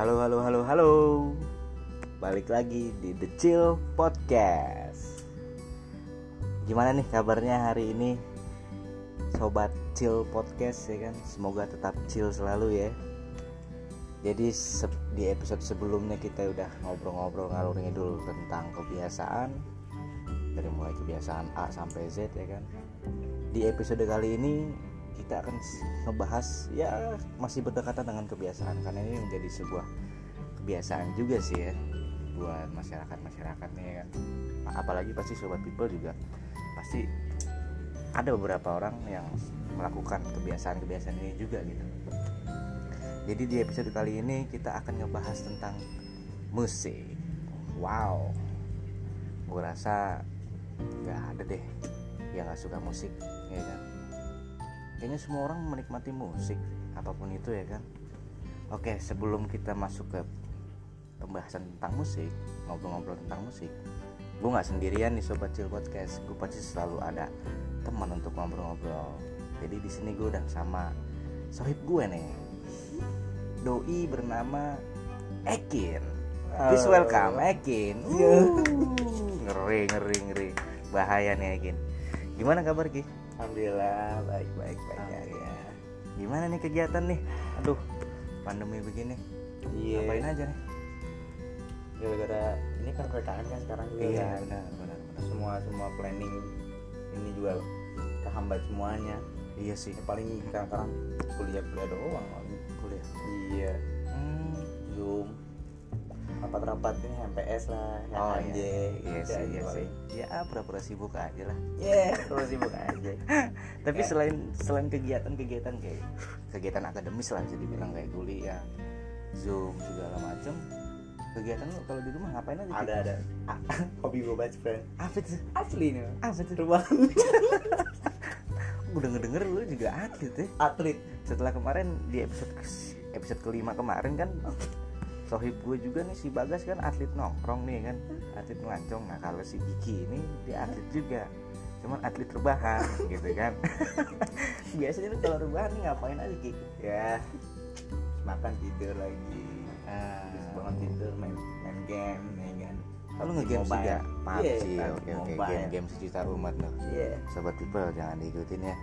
Halo, halo, halo, halo. Balik lagi di The Chill Podcast. Gimana nih kabarnya hari ini? Sobat Chill Podcast ya kan. Semoga tetap chill selalu ya. Jadi di episode sebelumnya kita udah ngobrol-ngobrol ngalur ngidul tentang kebiasaan dari mulai kebiasaan A sampai Z ya kan. Di episode kali ini kita akan ngebahas ya masih berdekatan dengan kebiasaan karena ini menjadi sebuah kebiasaan juga sih ya buat masyarakat masyarakatnya ya kan. Apalagi pasti sobat people juga pasti ada beberapa orang yang melakukan kebiasaan-kebiasaan ini juga gitu. Jadi di episode kali ini kita akan ngebahas tentang musik. Wow. Gue rasa nggak ada deh yang nggak suka musik ya kan kayaknya semua orang menikmati musik apa pun itu ya kan? Oke sebelum kita masuk ke pembahasan tentang musik ngobrol-ngobrol tentang musik gue nggak sendirian nih sobat chill podcast. Gue pasti selalu ada teman untuk ngobrol-ngobrol. Jadi di sini gue udah sama sohib gue nih doi bernama Ekin. Please welcome Ekin. Uh, ngeri ngeri ngeri. Bahaya nih Ekin. Gimana kabar Ki? Alhamdulillah baik baik baik ya. Alhamdulillah. Gimana nih kegiatan nih? Aduh, pandemi begini. Iya. Ngapain aja nih? Gara-gara ini kan PKM kan sekarang juga Iya, kan. benar, benar, benar. Semua semua planning ini juga kehambat semuanya. Iya sih. Ya, paling sekarang kuliah kuliah doang paling. Kuliah. Iya. Hmm. Zoom. Rapat-rapat ini MPS lah, yang Oh anjay. iya, iya Gitu sih, iya sih. paling. Ya pura-pura sibuk aja lah. Iya, terus sibuk aja. Tapi Ya. selain selain kegiatan-kegiatan kayak kegiatan akademis lah, jadi bilang kayak kuliah, zoom segala macem. Kegiatan lu kalau di rumah ngapain aja? Ada ada. Ah, Hobi gue best friend. Apa tuh? Asli nih. Apa tuh? Rumah Gue denger denger lu juga atlet ya. atlet. setelah kemarin di episode episode kelima kemarin kan sohib gue juga nih si Bagas kan atlet nongkrong nih kan. Atlet melancong. Nah kalau si Kiki ini dia atlet juga. Cuman atlet rebahan gitu kan. Biasanya lu kalau rebahan nih ngapain aja Kiki Ya. Makan tidur lagi. Terus bangun tidur main main game kalau nge-game juga PUBG Iya, oke oke game game sejuta umat loh. Iya. Sobat people jangan diikutin ya.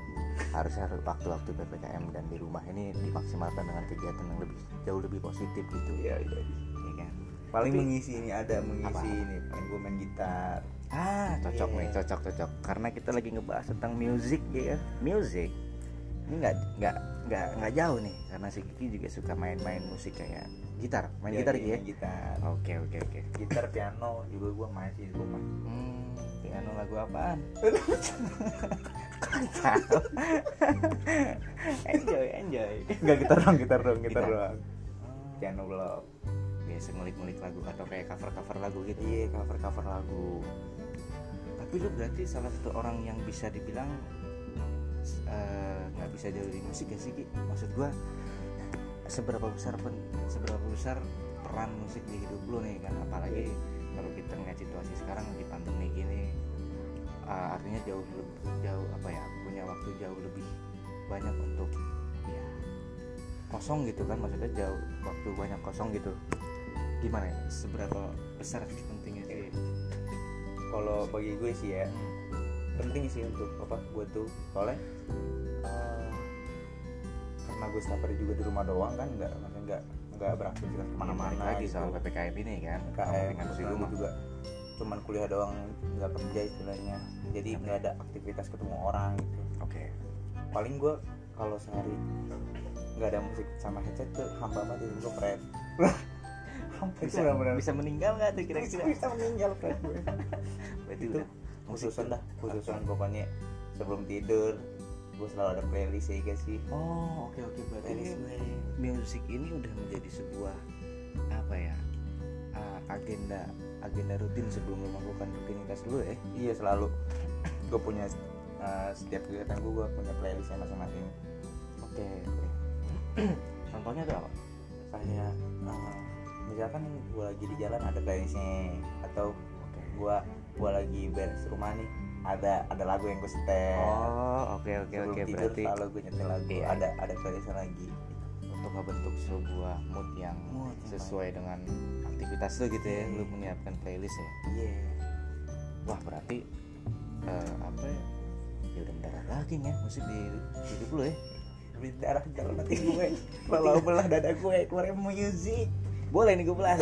Harus harus waktu-waktu ppkm dan di rumah ini dimaksimalkan dengan kegiatan yang lebih jauh lebih positif gitu. Iya iya ya kan? Paling Tapi- mengisi ini ada mengisi Apa? ini paling gue main gitar. Ah, cocok Iya. nih, cocok cocok. Karena kita lagi ngebahas tentang music ya, music. Ini nggak nggak nggak nggak jauh nih, karena si Kiki juga suka main-main musik kayak gitar, main Iya, gitar Ki ya. main gitar Oke oke oke. gitar piano juga gue main sih di rumah Hmm, piano lagu apaan? Enjoy enjoy. enggak gitar dong gitar dong gitar Gitar. doang piano belum Biasa ngulik-ngulik lagu atau kayak cover-cover lagu gitu. iya cover cover lagu Tapi lu berarti salah satu orang yang bisa dibilang eh, nggak bisa jauh dari musik ya sih Ki? Maksud gua seberapa besar pen- seberapa besar peran musik di hidup lu nih kan? Apalagi kalau kita ngeliat situasi sekarang di pandemi gini eh, artinya jauh lebih jauh apa ya punya waktu jauh lebih banyak untuk ya kosong gitu kan? Maksudnya jauh waktu banyak kosong gitu. Gimana ya? Seberapa besar pentingnya sih? Kalau bagi gue sih ya penting sih untuk apa gue tuh. Soalnya eh, karena gue setiap juga di rumah doang kan nggak maksudnya nggak nggak beraktivitas mana ke mana-mana lagi gitu. soal ppkm ini kan KM dengan di rumah. juga. Cuman kuliah doang nggak kerja istilahnya. Jadi Oke. nggak ada aktivitas ketemu orang gitu. Oke. Paling gue kalau sehari nggak ada musik sama headset tuh hampa banget hidup gue friend itu bisa bisa meninggal nggak tuh kira-kira? Bisa meninggal friend gue berarti itu udah khususan tuh- dah. Khususan pokoknya sebelum tidur gue selalu ada playlist ya guys sih. Oh oke oke. Berarti ini playlist gue musik ini udah menjadi sebuah apa ya uh, agenda agenda rutin sebelum lu melakukan rutinitas lu ya? Iya selalu. Gue punya uh, setiap kegiatan gue gue punya playlistnya masing-masing. Oke oke. Contohnya tuh apa? Kayak uh, misalkan gue lagi di jalan ada playlistnya atau oke. gue gue lagi beres rumah nih ada ada lagu yang gue setel. Oh oke oke oke berarti selalu gue nyetel lagu. Iya. ada ada playlistnya lagi. Untuk ngebentuk sebuah mood yang Mood yang sesuai dengan aktivitas lu gitu ya lu menyiapkan playlist ya? Iya. Wah berarti eh, apa ya? Ya udah mendarat lagi ya musik di hidup lu ya. Lebih darah jalan nanti gue kalau belah dada gue keluar musik boleh nih gue belah.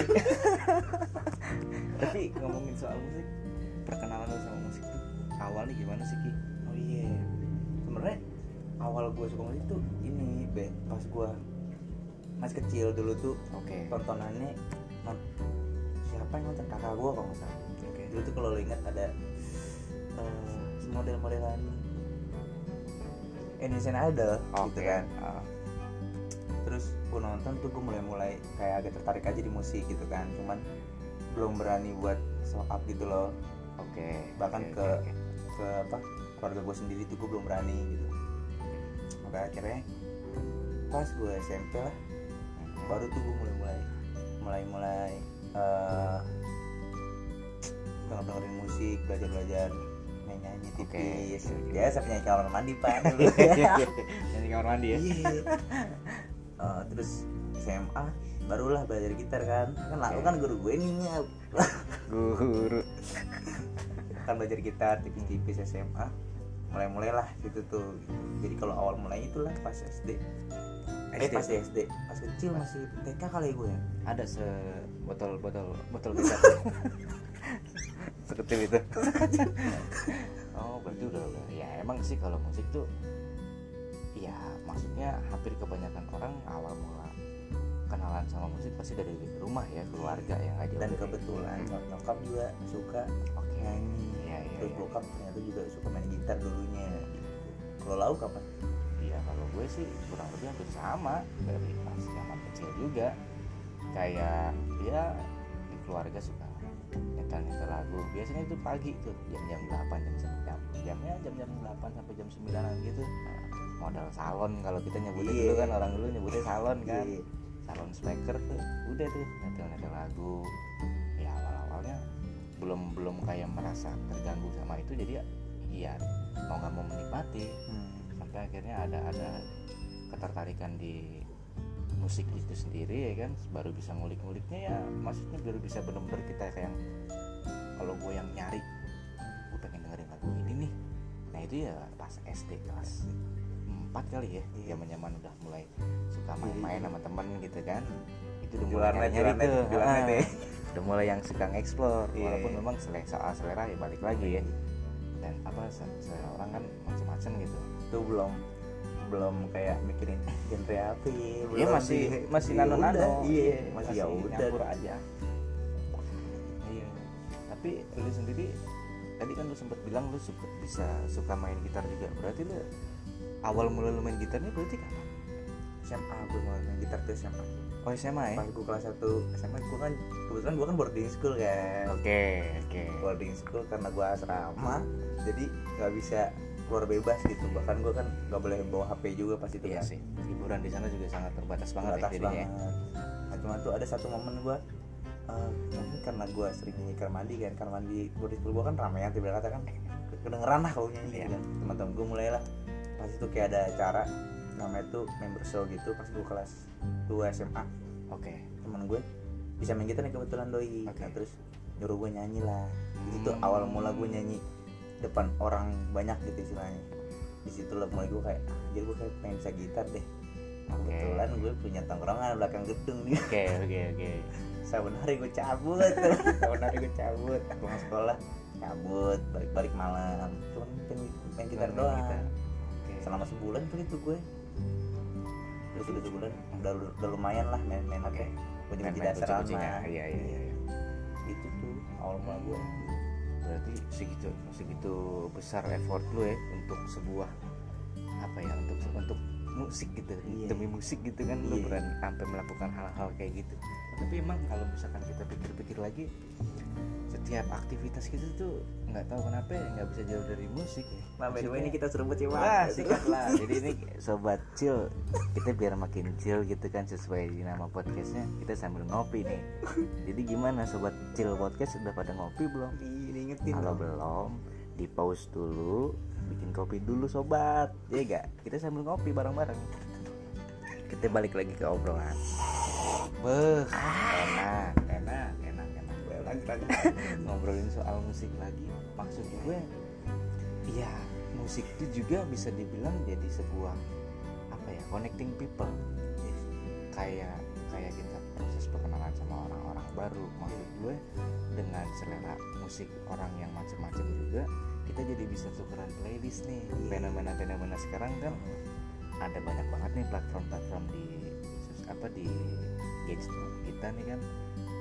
Tapi ngomongin soal musik perkenalan lu sama musik tuh awalnya gimana sih ki? Oh iya. Sebenarnya awal gue suka musik tuh ini be pas gue masih kecil dulu tuh oke. tontonannya non- siapa yang nonton? Kakak gue kalau nggak salah. Oke. Dulu tuh kalau lo ingat ada eh, model-modelan Indonesian Idol oke. gitu kan. Ah, terus gue nonton tuh gue mulai-mulai kayak agak tertarik aja di musik gitu kan. Cuman belum berani buat show up gitu loh oke Bahkan oke, ke- oke. ke apa keluarga gue sendiri tuh gue belum berani gitu sampai akhirnya pas gue SMP lah baru tuh gue mulai-mulai mulai-mulai eh denger dengerin musik belajar-belajar nyanyi-nyanyi Oke, tipis oke, oke. biasa penyanyi kamar mandi pak Nyanyi kamar mandi ya. Eh, terus SMA barulah belajar gitar kan kan lalu kan guru gue nih. Guru. Kan belajar gitar tipis-tipis SMA mulai-mulai lah gitu tuh. Jadi kalau awal mulai itulah pas SD eh SD. pas SD pas kecil masih TK kali gue. Ya ada se botol botol botol kecap sekecil itu. Oh berarti udah udah. Ya emang sih kalau musik tuh ya maksudnya hampir kebanyakan orang awal mula kenalan sama musik pasti dari rumah ya keluarga yang nggak jauh dan kebetulan nyok- nyokap juga suka oke. nyanyi. Iya, iya, terus iya. bokap ternyata juga suka main gitar dulunya. Kalau lau kapan Iya kalau gue sih kurang lebih hampir sama. Dari pas zaman kecil juga. Kayak ya di keluarga suka nyetel nyetel lagu. Biasanya itu pagi tuh jam-jam 8 jam jam jamnya jam-jam 8 sampai jam 9 gitu. Modal salon kalau kita nyebutnya Iya. dulu kan orang dulu nyebutnya salon kan. Iya. Salon speaker tuh udah tuh nyetel nyetel lagu. Ya awal awalnya belum belum kayak merasa terganggu sama itu jadi ya iya mau nggak mau menikmati. Hmm. sampai akhirnya ada ada ketertarikan di musik itu sendiri ya kan? Baru bisa ngulik-nguliknya ya maksudnya baru bisa benar-benar kita kayak kalau gue yang nyari gue pengen dengerin lagu ini nih. Nah itu ya pas SD kelas 4 kali ya. Iya. zaman zaman udah mulai suka main-main sama temen gitu kan. Itu udah mulai nyari tuh. Ah, ya. udah mulai yang suka nge-explore. Iya, walaupun iya. memang soal selera ya balik lagi ya. Dan apa se- selera orang kan macam-macam gitu. Itu belum belum kayak mikirin genre apa ya, Iya masih di- masih ya nano nano udah, iya. Masih ya udah. nyampur aja. Iya. Tapi lu sendiri tadi kan lu sempat bilang lu sempet bisa suka main gitar juga. Berarti lu awal mula lu main gitarnya berarti kapan? SMA gue mulai main gitar tuh SMA oh SMA ya? Pas gue kelas 1 SMA gue kan kebetulan gue kan boarding school kan oke oke. Boarding school karena gue asrama jadi nggak bisa keluar bebas gitu. Bahkan gue kan nggak boleh bawa HP juga pas itu iya kan. sih hiburan di sana juga sangat terbatas banget Terbatas ya jadinya ya. banget. Nah, cuma tuh ada satu momen gue eh, mungkin karena gue sering nyanyi kamar mandi kan. Kamar mandi boarding school gue kan ramean tiba kata kan kedengeran lah kalau nyanyi Iya. kan. Teman-teman gue mulai lah pas itu kayak ada acara namanya tuh member show gitu pas gue kelas 2 SMA oke. Temen gue bisa main gitar nih kebetulan doi. Oke. Nah, terus nyuruh gue nyanyi lah. Itu Hmm. awal mula gue nyanyi depan orang banyak gitu istilahnya. Di situ lah mulai gue kayak ah, jadi gue kayak pengen bisa gitar deh. Oke. kebetulan gue punya tongkrongan belakang gedung nih. Oke oke oke. Saben hari gue cabut. Saben hari gue cabut. Pulang sekolah cabut balik balik malam. Cuman pengen main gitar doang. gitar. Selama sebulan kali itu gue. Terus udah sebulan udah, udah lumayan lah main main apa ya kunci kunci Main-main dasar kunci-kuncinya. sama iya iya iya itu tuh awal mula gue berarti segitu segitu besar effort lu ya untuk sebuah apa ya untuk untuk musik gitu Iya. demi musik gitu kan lu Iya. berani sampai melakukan hal-hal kayak gitu tapi emang kalau misalkan kita pikir-pikir lagi setiap aktivitas kita tuh nggak tahu kenapa ya nggak bisa jauh dari musik ya Nah, by the way Maksudnya- ini kita buat cewek. Wah, sikat lah. Jadi ini sobat chill, kita biar makin chill gitu kan sesuai di nama podcastnya. Kita sambil ngopi nih. Jadi gimana sobat chill podcast udah pada ngopi belum? diingetin. Kalau belum, di pause dulu, bikin kopi dulu sobat. Ya gak? Kita sambil ngopi bareng-bareng. kita balik lagi ke obrolan. Beh. Enak enak enak enak. Lagi lagi ngobrolin soal musik lagi. Maksud gue ya musik itu juga bisa dibilang jadi sebuah apa ya connecting people. Kayak kayak kita proses perkenalan sama orang-orang baru maksud gue dengan selera musik orang yang macam-macam juga kita jadi bisa tukeran playlist nih. Fenomena-fenomena sekarang kan ada banyak banget nih platform-platform di apa di gadget kita nih kan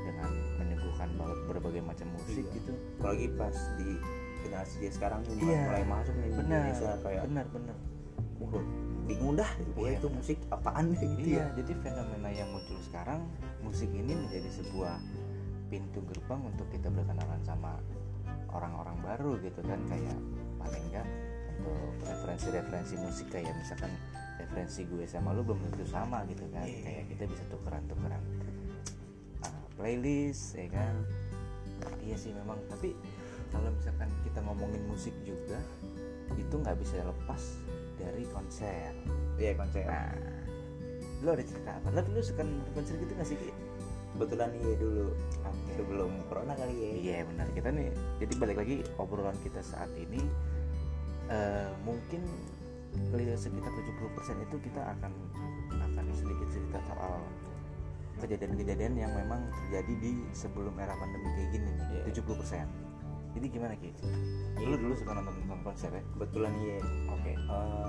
dengan menyuguhkan banget berbagai macam musik Iya. gitu. Apalagi pas di generasi dia sekarang tuh mulai, Iya, mulai masuk nih di benar. Indonesia kayak benar benar. Bingung dah Iya. itu musik apaan deh gitu iya ya jadi fenomena yang muncul sekarang musik ini menjadi sebuah pintu gerbang untuk kita berkenalan sama orang-orang baru gitu kan kayak paling enggak untuk referensi-referensi musik kayak misalkan referensi gue sama lu belum tentu sama gitu kan Iya. kayak kita bisa tukeran-tukeran uh, playlist ya kan iya sih memang tapi kalau misalkan kita ngomongin musik juga itu nggak bisa lepas dari konser iya konser Nah, lu ada cerita apa? Lu dulu suka konser gitu gak sih? Kebetulan iya dulu Oke. sebelum corona kali ya Iya benar kita nih. Jadi balik lagi obrolan kita saat ini eh, mungkin sekitar 70% itu kita akan akan sedikit cerita soal kejadian-kejadian yang memang terjadi di sebelum era pandemi kayak gini nih. Iya. 70%. Jadi gimana Ki? Lu dulu suka nonton, nonton konser ya? kebetulan iya Oke. Eh,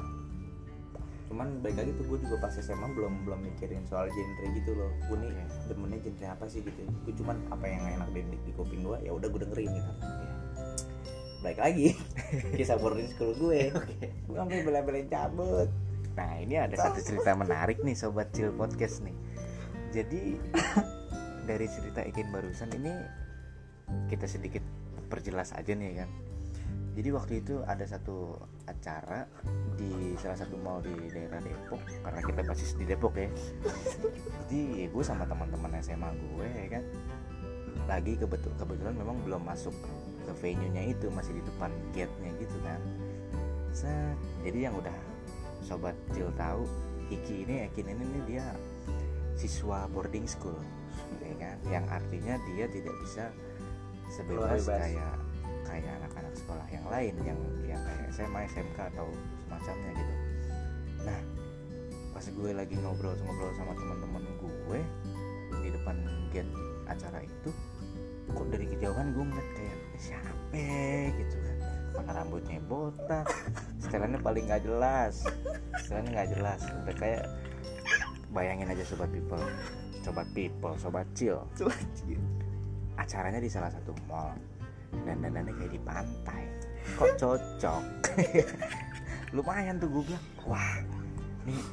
cuman baik lagi tuh gue juga pas SMA belum belum mikirin soal genre gitu loh gue nih Oke. demennya genre apa sih gitu gue cuman apa yang enak di, di, kuping gue ya udah gue dengerin gitu baik lagi kisah boarding school gue Oke. gue sampai bela-belain cabut Nah ini ada satu cerita menarik nih sobat chill podcast nih. Jadi dari cerita Ikin barusan ini kita sedikit perjelas aja nih kan. Jadi waktu itu ada satu acara di salah satu mall di daerah Depok karena kita basis di Depok ya. Jadi gue sama teman-teman SMA gue ya kan lagi kebetul kebetulan memang belum masuk ke venue-nya itu masih di depan gate-nya gitu kan. Set, jadi yang udah sobat Cil tahu Kiki ini Ekin ini nih dia siswa boarding school ya kan yang artinya dia tidak bisa sebebas kayak kayak anak-anak sekolah yang lain yang yang kayak SMA SMK atau semacamnya gitu. Nah pas gue lagi ngobrol-ngobrol sama teman-teman gue di depan gate acara itu kok dari kejauhan gue ngeliat kayak "Eh, siapa? gitu kan. Mana rambutnya botak setelannya paling nggak jelas. Setelannya nggak jelas. Udah kayak bayangin aja sobat people sobat people sobat chill. Acaranya di salah satu mall dan dandannya kayak di pantai. Kok cocok? Lumayan tuh gue bilang wah nih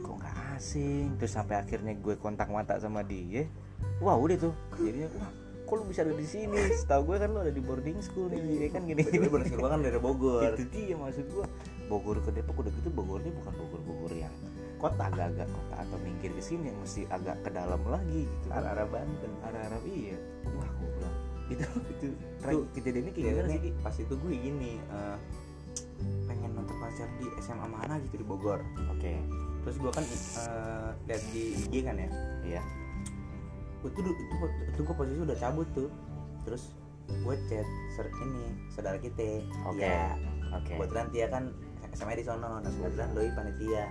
kok nggak asing? Terus sampai akhirnya gue kontak mata sama dia. Wah udah tuh. Jadinya wah kok lu bisa ada di sini? Setahu gue kan lu ada di boarding school nih ya kan gini. Gue boarding school kan dari Bogor. Itu dia maksud gua. Bogor ke Depok udah gitu Bogornya bukan Bogor-Bogor yang kota agak-agak kota atau minggir ke sini yang mesti agak ke dalam lagi gitu kan. Arah-arah Banten. Arah-arah iya. Wah gua bilang itu itu Tuh, kejadiannya kayak Iya, gimana sih pas itu gue gini eh, pengen nonton konser di SMA mana gitu di Bogor. Oke. Terus gue kan eh, lihat di IG kan ya? Iya. Gue tuh du- itu, itu gue posisi udah cabut tuh. Terus gue chat ser ini saudara kita. Oke. Tia. oke. Kebetulan Tia kan SMA di sono nah kebetulan doi panitia.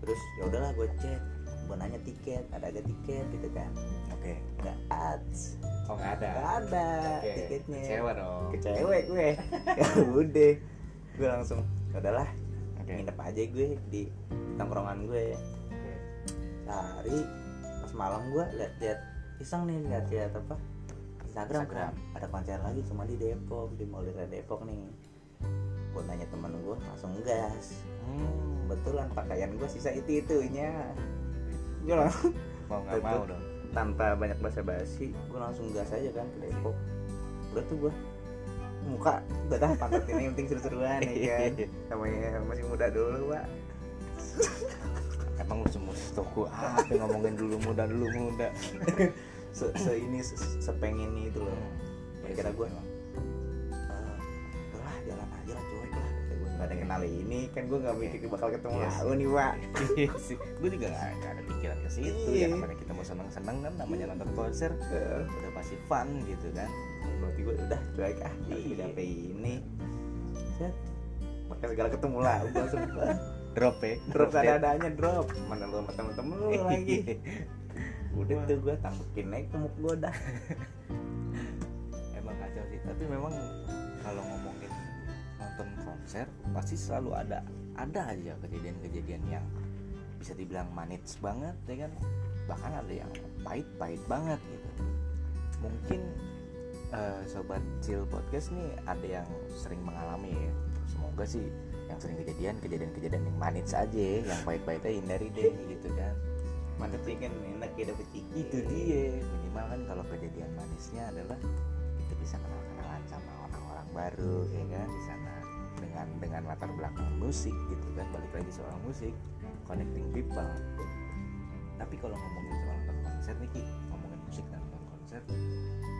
Terus ya udahlah gue chat gue nanya tiket ada agak tiket gitu kan. Oke. Nggak ads. Oh nggak ada. Nggak ada Oke. tiketnya. Kecewa dong. Ke cewek gue. Ya udah. Gue langsung "Ya udahlah oke. nginep aja gue di tongkrongan gue. Sehari pas malam gue lihat-lihat iseng nih lihat-lihat apa? Instagram, Instagram. kan ada konser lagi cuma di Depok di Mall Depok nih. Gue nanya teman gue langsung gas. Hmm, kebetulan pakaian gue sisa itu itunya gue langsung mau nggak mau dong. tanpa banyak basa-basi gue langsung gas aja kan ke Depok. Udah tuh gue muka udah dah pantat ini penting seru-seruan ya kan. Namanya masih muda dulu pak. Emang lu semua toko apa ngomongin dulu muda dulu muda. Se, se ini se, sepengen itu loh. Iya kira sih, gue nggak ada kenal ini kan gue nggak mikir bakal ketemu Iya lau nih pak. Iya gue juga gak, gak ada pikiran ke situ Iya. ya namanya kita mau seneng-seneng kan namanya nonton konser udah pasti fun gitu kan. Berarti gue udah cuek. Ah Iya. iya. udah ini. Set. Pakai segala ketemu lah gue sempet drop ya. Drop dead. ada-adanya drop. Mana lu sama temen-temen lu lagi. Udah tuh gue tambahin naik ke muka gue dah. Emang kacau sih tapi memang konser pasti selalu ada ada aja kejadian-kejadian yang bisa dibilang manits banget ya kan? Bahkan ada yang pahit-pahit banget gitu. Mungkin eh, sobat chill podcast nih ada yang sering mengalami ya. Semoga sih yang sering kejadian kejadian-kejadian yang manis aja yang pahit-pahitnya hindari deh gitu kan. Mantep sih kan? Enak ya dapet ciki. Itu dia. Minimal kan kalau kejadian manisnya adalah kita bisa kenal-kenalan sama orang-orang baru ya kan? Di sana dengan dengan latar belakang musik gitu kan. Balik lagi soal musik connecting people. Tapi kalau ngomongin soal nonton konser nih Ki ngomongin musik dan nonton konser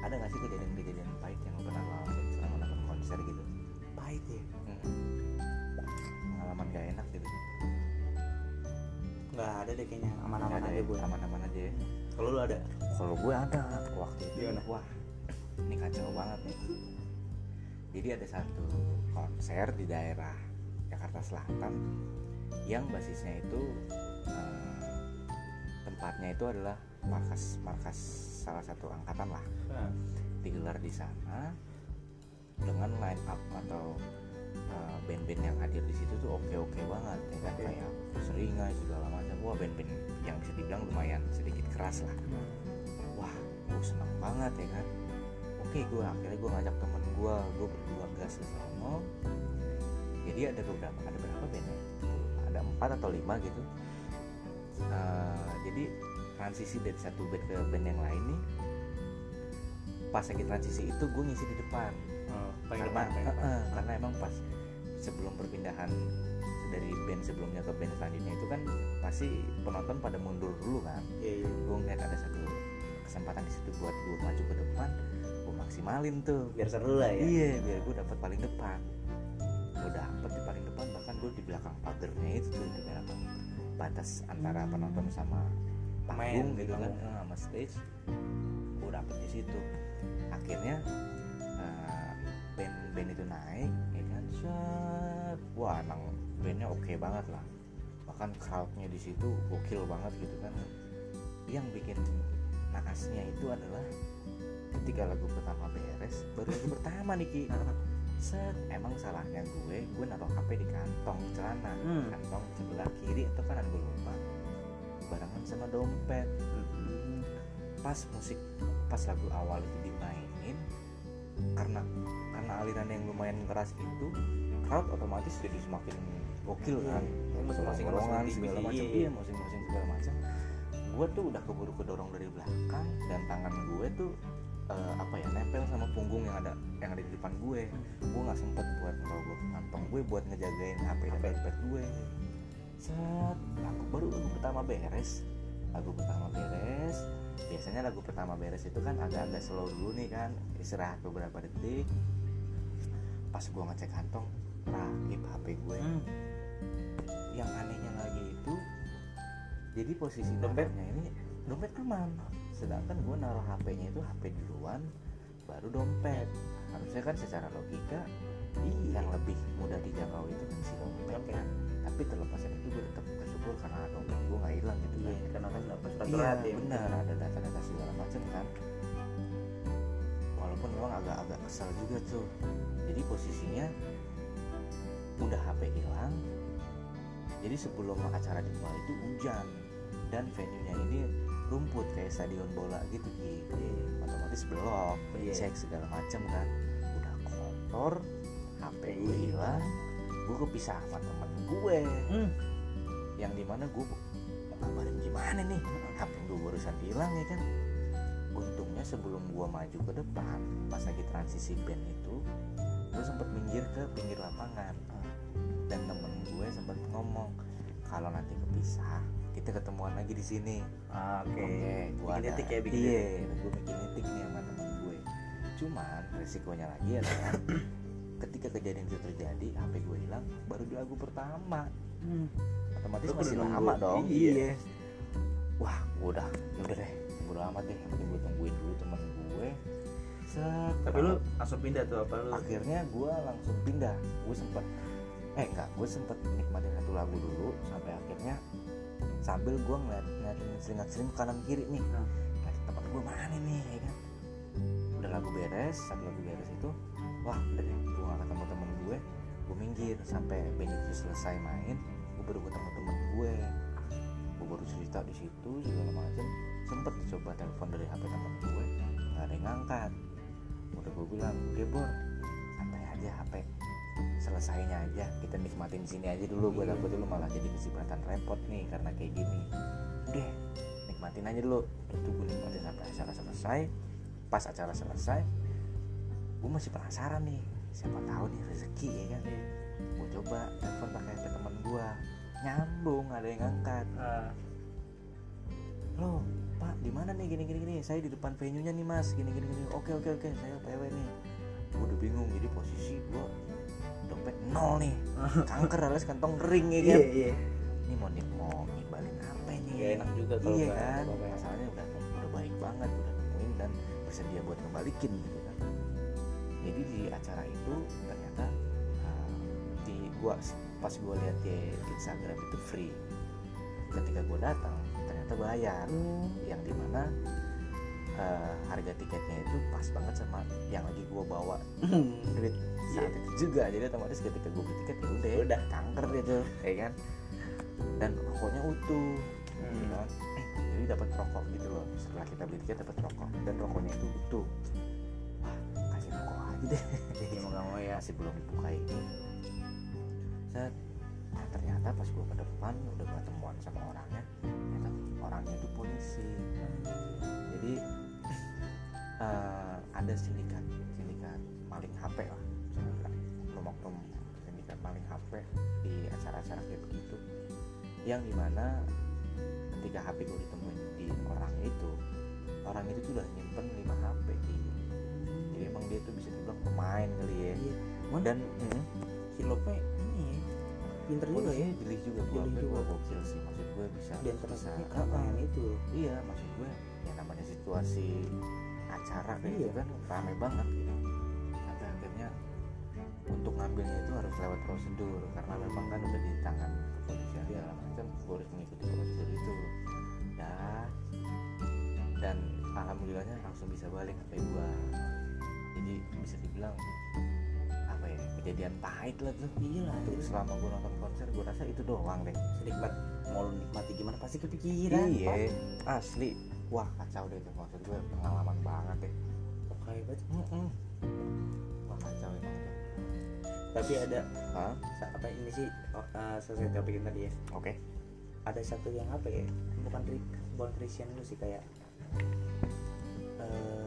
ada nggak sih kejadian-kejadian pahit yang lo pernah ngalamin selama nonton konser gitu? Pahit ya? Hmm. pengalaman gak enak gitu? Nggak ada deh kayaknya aman-aman aja ya? gue. Aman-aman aja ya? Kalau lu ada? Kalau gue ada waktu itu. Gimana? wah ini kacau banget nih jadi ada satu konser di daerah Jakarta Selatan yang basisnya itu eh, tempatnya itu adalah markas markas salah satu angkatan lah. Nah, digelar di sana dengan line up atau uh, band-band yang hadir di situ tuh oke-oke banget ya kan? Oke. kayak seringai segala macam. Wah band-band yang bisa dibilang lumayan sedikit keras lah. Wah gue seneng banget ya kan? Oke gue akhirnya gue ngajak temen gue gue berdua gas ke sono jadi ada beberapa ada berapa band ya? Ada empat atau lima gitu. Eh, jadi transisi dari satu band ke band yang lain nih pas lagi transisi itu gue ngisi di depan. Paling karena, depan eh, eh, karena emang pas sebelum perpindahan dari band sebelumnya ke band selanjutnya itu kan pasti penonton pada mundur dulu kan. Iya iya. Gue ngeliat ada satu kesempatan di situ buat gue maju ke depan maksimalin tuh. Biar seru lah ya. Iya biar gue dapat paling depan. Gue dapet di paling depan bahkan gue di belakang pagernya itu tuh di belakang batas antara penonton sama panggung Main, gitu kan. eh, sama stage. Gue dapet di situ. Akhirnya eh, band band itu naik ya kan? Set. Wah emang bandnya oke banget lah. Bahkan crowdnya di situ gokil banget gitu kan. Yang bikin naasnya itu adalah ketika lagu pertama beres baru lagu pertama nih Ki set emang salahnya gue gue naruh HP di kantong celana Hmm. kantong sebelah kiri atau kanan gue lupa barengan sama dompet Mm-mm. pas musik pas lagu awal itu dimainin karena karena aliran yang lumayan keras itu crowd otomatis jadi semakin gokil Iya. kan Masing-masing Dorongan, masing-masing segala macam iya. iya masing-masing segala macam gue tuh udah keburu kedorong dari belakang dan tangan gue tuh eh, apa ya nempel sama punggung yang ada yang ada di depan gue. Gue nggak sempet buat ngerogoh kantong gue buat ngejagain HP dan dompet gue. Set lagu baru lagu pertama beres. Lagu pertama beres. Biasanya lagu pertama beres itu kan agak-agak slow dulu nih kan istirahat beberapa detik. Pas gue ngecek kantong rakip HP gue. Hmm. yang anehnya lagi itu jadi posisi Dompet? dompetnya ini dompet aman sedangkan gue naruh HP-nya itu HP duluan baru dompet. Harusnya kan secara logika yang lebih mudah dijangkau itu kan si dompet Dompet. kan. Tapi terlepas dari itu gue tetap bersyukur karena dompet gue nggak hilang gitu Iya, kan karena kan dapat iya surat-surat ya. benar ada data-data segala macam kan. Walaupun memang agak-agak kesal juga tuh. Jadi posisinya udah HP hilang. Jadi sebelum acara dimulai itu hujan. Dan venue-nya ini rumput kayak stadion bola gitu Ki. otomatis belok Iya. cek segala macam kan udah kotor HP gue hilang gue kepisah sama temen gue Hmm. yang di mana gue ngabarin gimana nih HP gue barusan hilang ya kan untungnya sebelum gue maju ke depan pas lagi transisi band itu gue sempet minggir ke pinggir lapangan dan temen gue sempet ngomong kalau nanti kepisah kita ketemuan lagi di sini. Ah, Oke. oke gua Bikin ada titik ya, bikin iya gue bikin titik nih sama temen gue. Cuman resikonya lagi adalah ketika kejadian itu terjadi HP gue hilang baru di lagu pertama. Hmm. otomatis Lu masih lama dong. Iya. wah gue udah ya udah deh bodo amat deh. Gue tungguin dulu temen gue. Set tapi lu langsung pindah tuh apa lu? Akhirnya gue langsung pindah. Gue sempet eh enggak gue sempet nikmatin satu lagu dulu sampai akhirnya sambil gue ngeliat ngeliatin seringat sering kanan kiri nih. Hmm. ngeliatin temen gue mana nih ya kan? Udah lagu beres satu lagu beres itu wah udah deh gue gak ketemu temen gue gue minggir sampai band itu selesai main gue baru ketemu temen gue. Gue baru cerita di situ segala macam sempet coba telepon dari hp temen gue nggak ada yang ngangkat. Udah gue bilang udah bor santai aja hp selesainya aja kita nikmatin sini aja dulu. Gue takut lu malah jadi kesibukan repot nih karena kayak gini. Udah nikmatin aja dulu. Tuh gue nikmatin sampai acara selesai. Pas acara selesai gue masih penasaran nih siapa tahu nih rezeki ya kan? Gue coba telepon pakai hp teman gue nyambung ada yang ngangkat Ah, lo pak di mana nih? Gini gini gini. Saya di depan venue nya nih mas. Gini gini gini. Oke oke oke. Saya pw nih. Gue udah bingung jadi posisi gue dompet nol nih. Kanker alias kantong kering ya iya kan? iya. Ini mau nih mau ngimbalin apa nih? Gak enak juga kalau iya kan? ya. masalahnya udah udah baik banget udah nemuin dan bersedia buat kembalikin gitu kan. Jadi di acara itu ternyata uh, di gua pas gua lihat di Instagram itu free. Ketika gua datang ternyata bayar. Yang di mana uh, harga tiketnya itu pas banget sama yang lagi gua bawa. Duit saat Iya. itu juga. Jadi otomatis ketika gue beli tiket ya udah Udah. kanker gitu ya kan? Dan rokoknya utuh Hmm. gitu kan. jadi dapat rokok gitu loh. Setelah kita beli tiket dapat rokok dan rokoknya itu utuh. Wah kasih rokok aja deh. Jadi mau nggak mau ya. Masih belum dibuka ini. Set. Nah, ternyata pas gue ke depan udah ketemuan sama orangnya. Ternyata orangnya itu polisi. Jadi eh, ada sindikat sindikat maling HP lah maling HP di acara-acara kayak begitu. Yang di mana ketika HP gue ditemuin di orang itu orang itu tuh udah nyimpen 5 HP di jadi emang dia tuh bisa dibilang pemain kali ya. Iya. Dan hmm, ini ya, pinter juga ya. jeli juga juga. gue gokil sih maksud gue bisa antara bisa main itu? Iya maksud gue ya namanya situasi acara kayak gitu Iya. kan rame banget gitu. Sampai akhirnya untuk ngambilnya itu harus lewat prosedur karena memang kan udah di tangan kepolisian segala macam gue harus mengikuti prosedur itu. Dah dan alhamdulillahnya langsung bisa balik HP gua. Jadi bisa dibilang apa ya kejadian pahit lah tuh. Iya lah untuk selama gue nonton konser gue rasa itu doang deh. Sedikit mau lu nikmati gimana pasti kepikiran. Iya asli. Wah kacau deh itu maksud gue pengalaman banget deh. Oke banget tuh tapi ada sa- apa ini sih oh, uh, selesai topik yang tadi ya. Oke. Ada satu yang apa ya bukan ri- bukan Christian itu sih kayak eh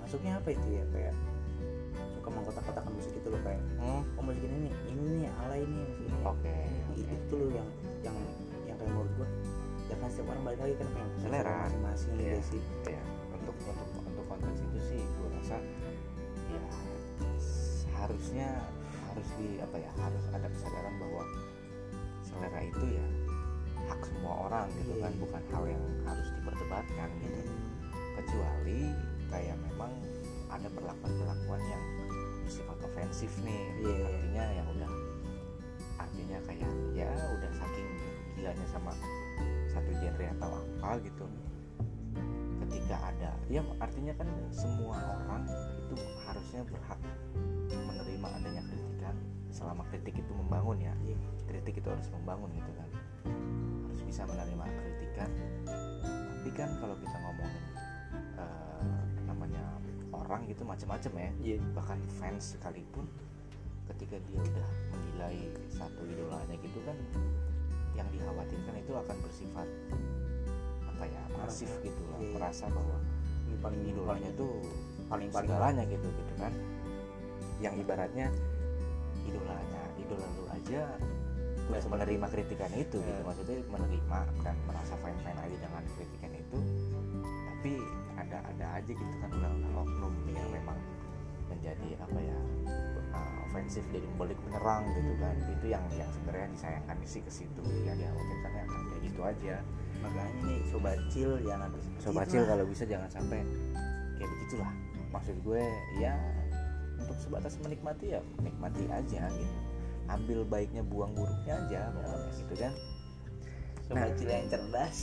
masuknya apa itu ya kayak suka mengkotak-kotakan musik itu loh kayak Hmm, oh musik ini nih ini nih alay nih musik ini. Oke itu, oke. itu loh yang yang yang kayak menurut gua ya kan setiap orang balik lagi kan pengen Selera. masing-masing Iya. gitu sih. ya untuk untuk untuk konteks itu sih gue rasa ya seharusnya harus di apa ya harus ada kesadaran bahwa selera itu ya hak semua orang gitu Iya. kan bukan hal yang harus diperdebatkan gitu kecuali kayak memang ada perlakuan-perlakuan yang bersifat ofensif nih Iya. artinya yang udah artinya kayak ya udah saking gilanya sama satu genre atau apa gitu ketika ada ya artinya kan semua orang itu harusnya berhak menerima adanya kritikan selama kritik itu membangun ya. Iya. kritik itu harus membangun gitu kan. Harus bisa menerima kritikan. Tapi kan kalau kita ngomongin eh, namanya orang gitu macam-macam ya. Iya. Bahkan fans sekalipun ketika dia udah menilai satu idolanya gitu kan yang dikhawatirkan itu akan bersifat apa ya masif gitu lah Iya. merasa bahwa ini paling idolanya tuh paling paling segalanya gitu gitu kan. Yang ibaratnya idolanya idola lu aja Nggak menerima kritikan itu gitu. Iya. maksudnya menerima dan merasa fine fine aja dengan kritikan itu. Tapi ada ada aja gitu kan ulah-ulah oknum yang memang menjadi apa ya uh, ofensif jadi balik menyerang gitu kan. Itu yang yang sebenarnya disayangkan sih ke situ. Ya dikhawatirkannya akan kayak gitu aja. Makanya nih sobat chill jangan sobat Gitu lah. kalau bisa jangan sampai kayak begitulah. Maksud gue ya untuk sebatas menikmati ya menikmati aja gitu. Ambil baiknya buang buruknya aja pokoknya gitu kan. Sobat Nah. yang cerdas.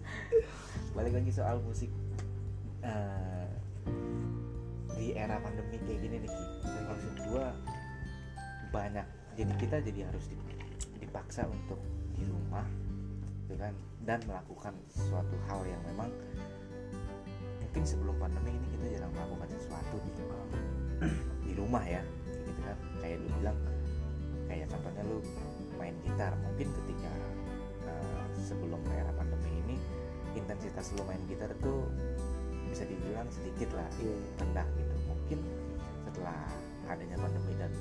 Balik lagi soal musik Eh, di era pandemi kayak gini nih maksud gua banyak jadi kita jadi harus di- dipaksa untuk di rumah gitu kan dan melakukan suatu hal yang memang mungkin sebelum pandemi ini kita jarang melakukan sesuatu di di rumah ya gitu kan kayak lu bilang kayak contohnya lu main gitar mungkin ketika eh, sebelum era pandemi ini intensitas lu main gitar tuh bisa dibilang sedikit lah Iya. rendah gitu mungkin setelah adanya pandemi dan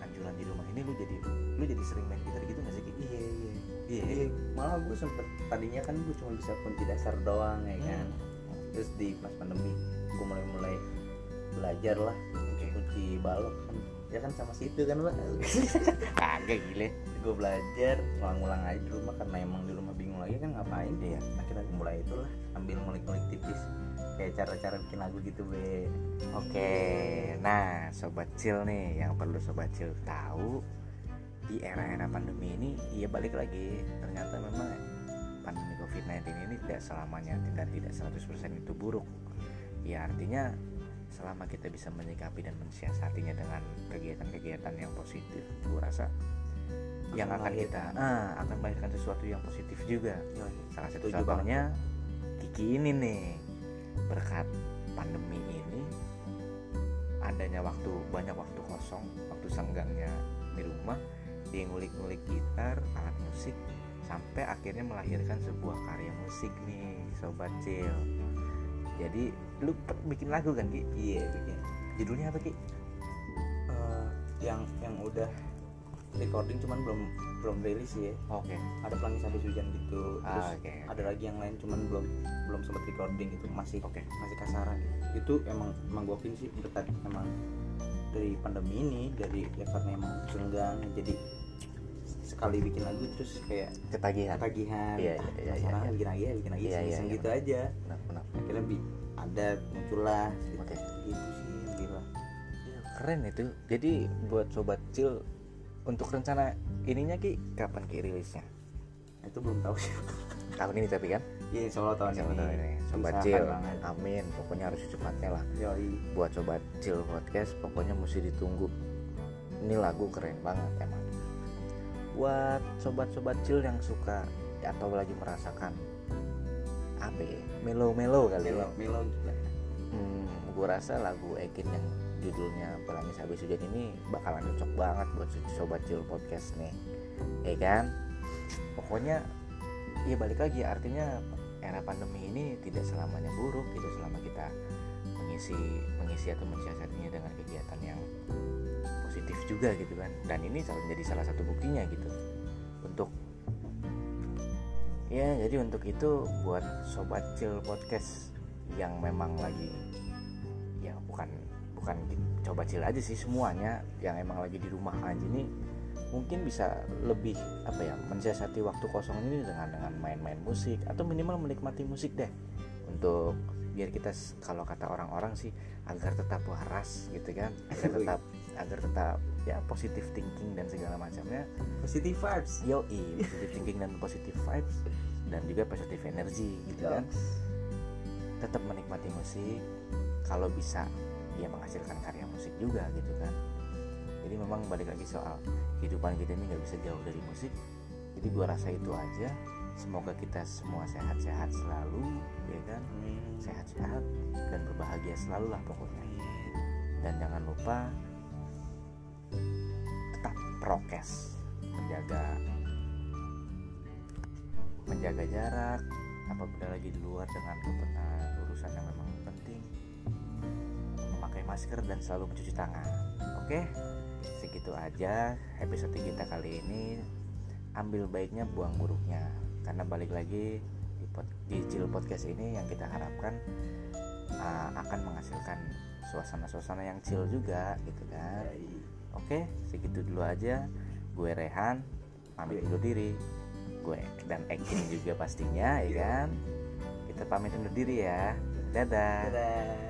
anjuran di rumah ini lu jadi lu jadi sering main gitar gitu nggak sih Ki? iya iya iya Iya, malah gue sempet tadinya kan gue cuma bisa kunci dasar doang ya kan Hmm. terus di pas pandemi gue mulai mulai belajar lah kunci balok. Kan ya kan sama situ kan pak kagak gile. Gue belajar ngulang-ngulang aja di rumah karena emang di rumah bingung lagi kan ngapain? Iya. akhirnya gue mulai itulah ambil ngulik-ngulik tipis. Kayak cara-cara bikin lagu gitu be. Oke, nah sobat chill nih yang perlu sobat chill tahu di era-era pandemi ini, ya balik lagi. Ternyata memang pandemi COVID-19 ini tidak selamanya dan tidak 100% itu buruk. Ya artinya selama kita bisa menyikapi dan mensiasatinya dengan kegiatan-kegiatan yang positif, gue rasa yang akan kita ah, akan melahirkan sesuatu yang positif juga. Salah satu contohnya Kiki ini nih berkat pandemi ini adanya waktu banyak waktu kosong waktu senggangnya di rumah dia ngulik-ngulik gitar alat musik sampai akhirnya melahirkan sebuah karya musik nih sobat Cil. Jadi lu bikin lagu kan Ki? iya bikin. Judulnya apa Ki? Eh, yang yang udah recording cuman belum belum rilis ya. Oke. Ada pelangis habis hujan gitu. Terus Ah, oke. ada lagi yang lain cuman belum belum sempat recording gitu. Masih Oke. masih kasaran. Gitu. itu emang emang gue akuin sih berkat emang dari pandemi ini dari ya karena emang senggang. Jadi sekali bikin lagu terus kayak ketagihan. ketagihan. Iya, iya, iya, penasaran, iya. bikin lagi ya bikin lagi Iya, iya, iya, gitu aja. Benar benar. Akhirnya bi- ada muncullah. Oke. gitu sih Iya, keren itu. Jadi buat sobat Cil untuk rencana ininya Ki kapan Ki rilisnya? Itu belum tahu sih. Tahun ini tapi kan? Iya insya Allah tahun ini ini. Sobat Cil banget. amin. Pokoknya harus secepatnya lah. Yoi. buat sobat Cil podcast pokoknya mesti ditunggu. Ini lagu keren banget emang. Buat sobat-sobat Cil yang suka atau lagi merasakan apa ya? Melo-melo kali ya Melo, melo gila. hmm, gue rasa lagu Ekin yang judulnya Pelangis Habis Hujan ini bakalan cocok banget buat sobat Cil podcast nih. Ya kan? Pokoknya ya balik lagi artinya era pandemi ini tidak selamanya buruk gitu selama kita mengisi mengisi atau mensiasatinya dengan kegiatan yang positif juga gitu kan. Dan ini jadi salah satu buktinya gitu ya jadi untuk itu buat sobat Cil podcast yang memang lagi ya bukan bukan coba Cil aja sih semuanya yang emang lagi di rumah aja nih mungkin bisa lebih apa ya mensiasati waktu kosong ini dengan dengan main-main musik atau minimal menikmati musik deh. Untuk biar kita kalau kata orang-orang sih agar tetap waras gitu kan agar tetap agar tetap ya positive thinking dan segala macamnya. Positive vibes. Yo positive thinking dan positive vibes dan juga positive energy gitu kan. Tetap menikmati musik kalau bisa ya menghasilkan karya musik juga gitu kan. Jadi memang balik lagi soal kehidupan kita ini nggak bisa jauh dari musik. Jadi gua rasa itu aja. Semoga kita semua sehat-sehat selalu ya kan. Sehat-sehat dan berbahagia selalu lah pokoknya. Dan jangan lupa tetap prokes menjaga menjaga jarak apabila lagi di luar dengan kepentingan urusan yang memang penting. Memakai masker dan selalu mencuci tangan oke? Segitu aja episode kita kali ini. Ambil baiknya buang buruknya. Karena balik lagi di, pod- di chill podcast ini yang kita harapkan uh, akan menghasilkan suasana-suasana yang chill juga gitu kan oke segitu dulu aja. Gue Rehan pamit undur diri. Gue dan Ekin juga pastinya ya kan? Kita pamit undur diri ya. Dadah. Dadah.